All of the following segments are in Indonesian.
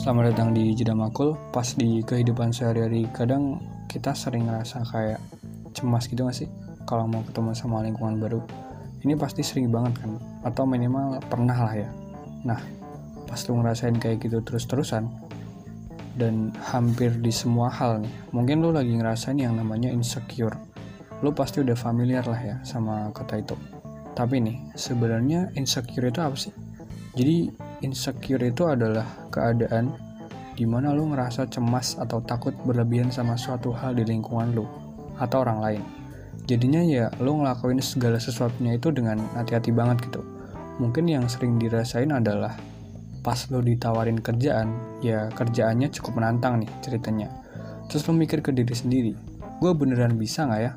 Selamat datang di Jeda Makul. Pas di kehidupan sehari-hari, kadang kita sering ngerasa kayak cemas gitu gak sih? Kalau mau ketemu sama lingkungan baru. Ini pasti sering banget kan? Atau minimal pernah lah ya. Nah, pas lu ngerasain kayak gitu terus-terusan, dan hampir di semua hal nih, mungkin lu lagi ngerasain yang namanya insecure. Lu pasti udah familiar lah ya sama kata itu. Tapi nih, sebenarnya insecure itu apa sih? Jadi insecure itu adalah keadaan di mana lu ngerasa cemas atau takut berlebihan sama suatu hal di lingkungan lu atau orang lain. Jadinya ya lu ngelakuin segala sesuatunya itu dengan hati-hati banget gitu. Mungkin yang sering dirasain adalah pas lu ditawarin kerjaan, ya kerjaannya cukup menantang nih ceritanya. Terus lu mikir ke diri sendiri, gue beneran bisa nggak ya?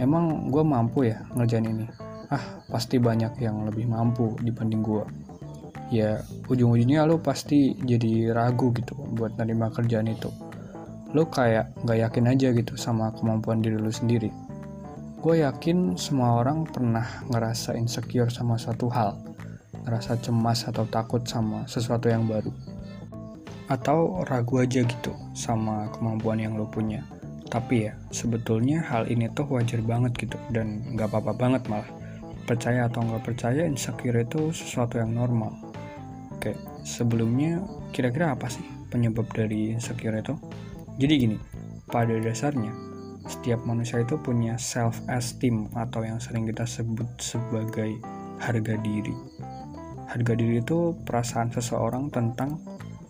Emang gue mampu ya ngerjain ini? Ah, pasti banyak yang lebih mampu dibanding gue ya ujung-ujungnya lo pasti jadi ragu gitu buat nerima kerjaan itu. Lo kayak nggak yakin aja gitu sama kemampuan diri lo sendiri. Gue yakin semua orang pernah ngerasa insecure sama suatu hal. Ngerasa cemas atau takut sama sesuatu yang baru. Atau ragu aja gitu sama kemampuan yang lo punya. Tapi ya sebetulnya hal ini tuh wajar banget gitu dan nggak apa-apa banget malah. Percaya atau nggak percaya insecure itu sesuatu yang normal Sebelumnya kira-kira apa sih penyebab dari insecure itu? Jadi gini, pada dasarnya setiap manusia itu punya self esteem atau yang sering kita sebut sebagai harga diri. Harga diri itu perasaan seseorang tentang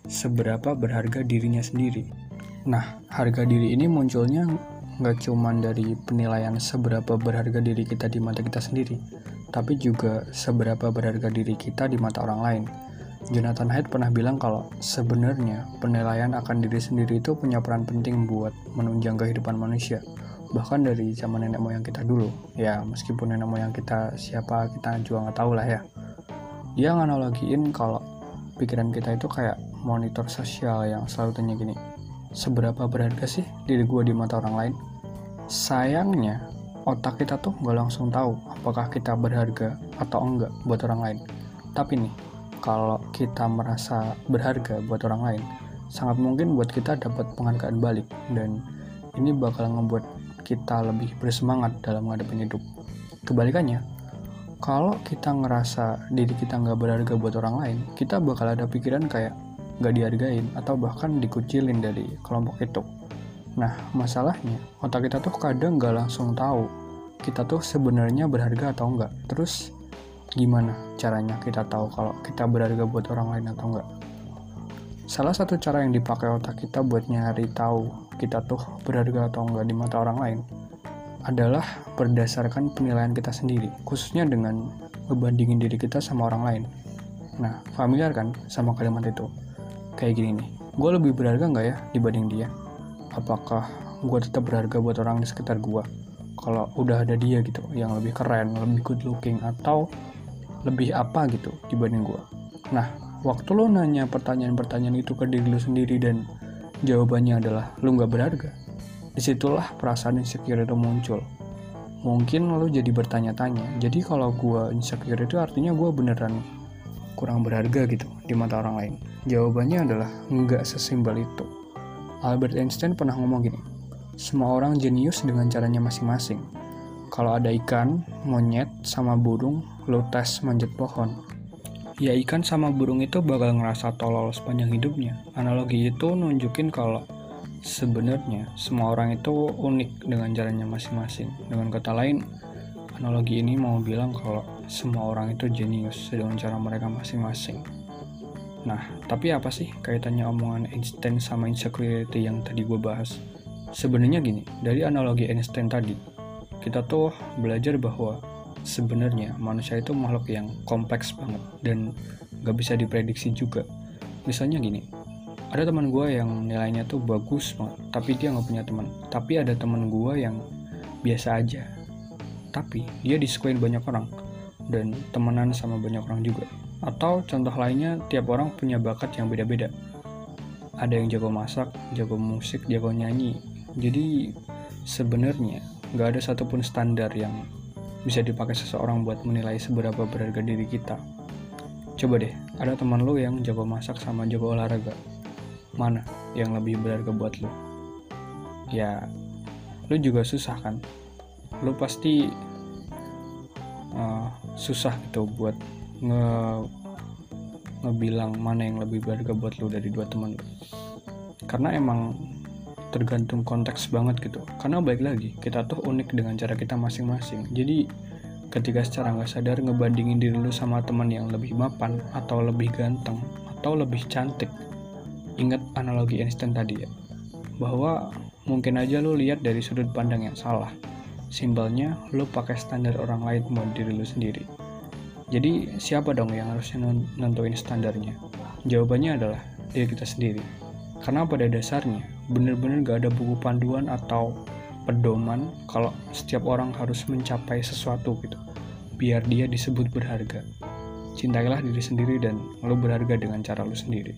seberapa berharga dirinya sendiri. Nah, harga diri ini munculnya nggak cuma dari penilaian seberapa berharga diri kita di mata kita sendiri, tapi juga seberapa berharga diri kita di mata orang lain. Jonathan Haidt pernah bilang kalau sebenarnya penilaian akan diri sendiri itu punya peran penting buat menunjang kehidupan manusia. Bahkan dari zaman nenek moyang kita dulu. Ya, meskipun nenek moyang kita siapa kita juga nggak tahu lah ya. Dia nganalogiin kalau pikiran kita itu kayak monitor sosial yang selalu tanya gini, seberapa berharga sih diri gue di mata orang lain? Sayangnya, otak kita tuh nggak langsung tahu apakah kita berharga atau enggak buat orang lain. Tapi nih, kalau kita merasa berharga buat orang lain, sangat mungkin buat kita dapat penghargaan balik dan ini bakal ngebuat kita lebih bersemangat dalam menghadapi hidup. Kebalikannya, kalau kita ngerasa diri kita nggak berharga buat orang lain, kita bakal ada pikiran kayak nggak dihargain atau bahkan dikucilin dari kelompok itu. Nah, masalahnya otak kita tuh kadang nggak langsung tahu kita tuh sebenarnya berharga atau enggak. Terus gimana caranya kita tahu kalau kita berharga buat orang lain atau enggak? Salah satu cara yang dipakai otak kita buat nyari tahu kita tuh berharga atau enggak di mata orang lain adalah berdasarkan penilaian kita sendiri khususnya dengan ngebandingin diri kita sama orang lain. Nah familiar kan sama kalimat itu? Kayak gini nih gue lebih berharga nggak ya dibanding dia? Apakah gue tetap berharga buat orang di sekitar gue kalau udah ada dia gitu yang lebih keren lebih good looking atau lebih apa gitu dibanding gue nah waktu lo nanya pertanyaan-pertanyaan itu ke diri lo sendiri dan jawabannya adalah lo nggak berharga di situlah perasaan insecure itu muncul. Mungkin lo jadi bertanya-tanya jadi kalau gue insecure itu artinya gue beneran kurang berharga gitu di mata orang lain? Jawabannya adalah nggak sesimpel itu. Albert Einstein pernah ngomong gini semua orang jenius dengan caranya masing-masing kalau ada ikan, monyet, sama burung, lo tes manjat pohon. Ya ikan sama burung itu bakal ngerasa tolol sepanjang hidupnya. Analogi itu nunjukin kalau sebenarnya semua orang itu unik dengan caranya masing-masing. Dengan kata lain, analogi ini mau bilang kalau semua orang itu jenius dengan cara mereka masing-masing. Nah, tapi apa sih kaitannya omongan Einstein sama insecurity yang tadi gue bahas? Sebenarnya gini, dari analogi Einstein tadi, kita tuh belajar bahwa sebenarnya manusia itu makhluk yang kompleks banget dan gak bisa diprediksi juga. Misalnya gini, ada teman gue yang nilainya tuh bagus banget, tapi dia nggak punya teman. Tapi ada teman gue yang biasa aja, tapi dia disukain banyak orang dan temenan sama banyak orang juga. Atau contoh lainnya, tiap orang punya bakat yang beda-beda. Ada yang jago masak, jago musik, jago nyanyi. Jadi sebenarnya nggak ada satupun standar yang bisa dipakai seseorang buat menilai seberapa berharga diri kita. Coba deh, ada teman lu yang jago masak sama jago olahraga. Mana yang lebih berharga buat lu? Ya, lu juga susah kan? Lu pasti uh, susah gitu buat nge ngebilang mana yang lebih berharga buat lu dari dua teman lu. Karena emang tergantung konteks banget gitu. Karena baik lagi, kita tuh unik dengan cara kita masing-masing. Jadi ketika secara nggak sadar ngebandingin diri lu sama teman yang lebih mapan atau lebih ganteng atau lebih cantik. Ingat analogi Einstein tadi ya bahwa mungkin aja lu lihat dari sudut pandang yang salah. Simbolnya lu pakai standar orang lain buat diri lu sendiri. Jadi siapa dong yang harusnya nentuin standarnya? Jawabannya adalah diri kita sendiri karena pada dasarnya bener-bener gak ada buku panduan atau pedoman kalau setiap orang harus mencapai sesuatu gitu biar dia disebut berharga. Cintailah diri sendiri dan lo berharga dengan cara lo sendiri.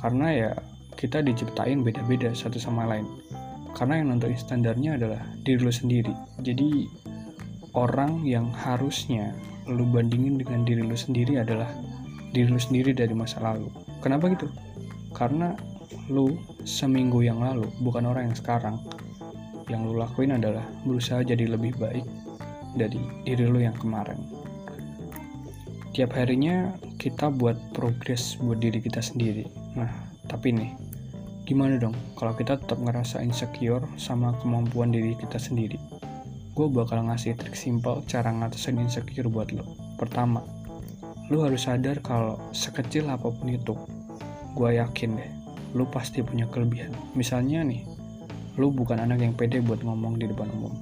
Karena ya kita diciptain beda-beda satu sama lain. Karena yang nentuin standarnya adalah diri lo sendiri. Jadi orang yang harusnya lo bandingin dengan diri lo sendiri adalah diri lo sendiri dari masa lalu. Kenapa gitu? Karena lo seminggu yang lalu bukan orang yang sekarang yang lu lakuin adalah berusaha jadi lebih baik dari diri lu yang kemarin. Tiap harinya kita buat progres buat diri kita sendiri. Nah, tapi nih, gimana dong kalau kita tetap ngerasa insecure sama kemampuan diri kita sendiri? Gue bakal ngasih trik simpel cara ngatasin insecure buat lo. Pertama, lu harus sadar kalau sekecil apa pun itu, gue yakin deh, lu pasti punya kelebihan. Misalnya nih, lu bukan anak yang pede buat ngomong di depan umum.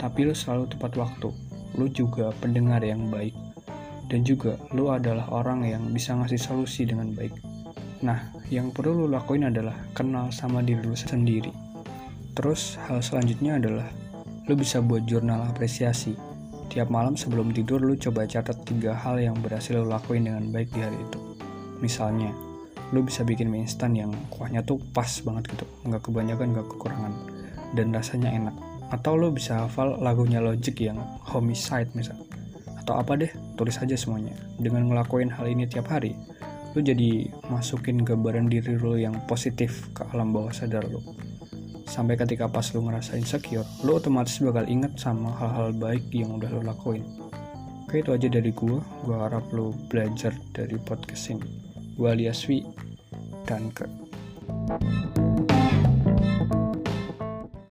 Tapi lu selalu tepat waktu. Lu juga pendengar yang baik. Dan juga lu adalah orang yang bisa ngasih solusi dengan baik. Nah yang perlu lu lakuin adalah kenal sama diri lu sendiri. Terus hal selanjutnya adalah lu bisa buat jurnal apresiasi. Tiap malam sebelum tidur lu coba catat tiga hal yang berhasil lu lakuin dengan baik di hari itu. Misalnya lu bisa bikin mie instan yang kuahnya tuh pas banget gitu. Nggak kebanyakan nggak kekurangan. Dan rasanya enak. Atau lu bisa hafal lagunya Logic yang Homicide misal. Atau apa deh tulis aja semuanya. Dengan ngelakuin hal ini tiap hari lu jadi masukin gambaran diri lu yang positif ke alam bawah sadar lu. Sampai ketika pas lu ngerasa insecure lu otomatis bakal inget sama hal-hal baik yang udah lu lakuin. Oke itu aja dari gua. Gua harap lu belajar dari podcast ini Gue alias Wi. Danke.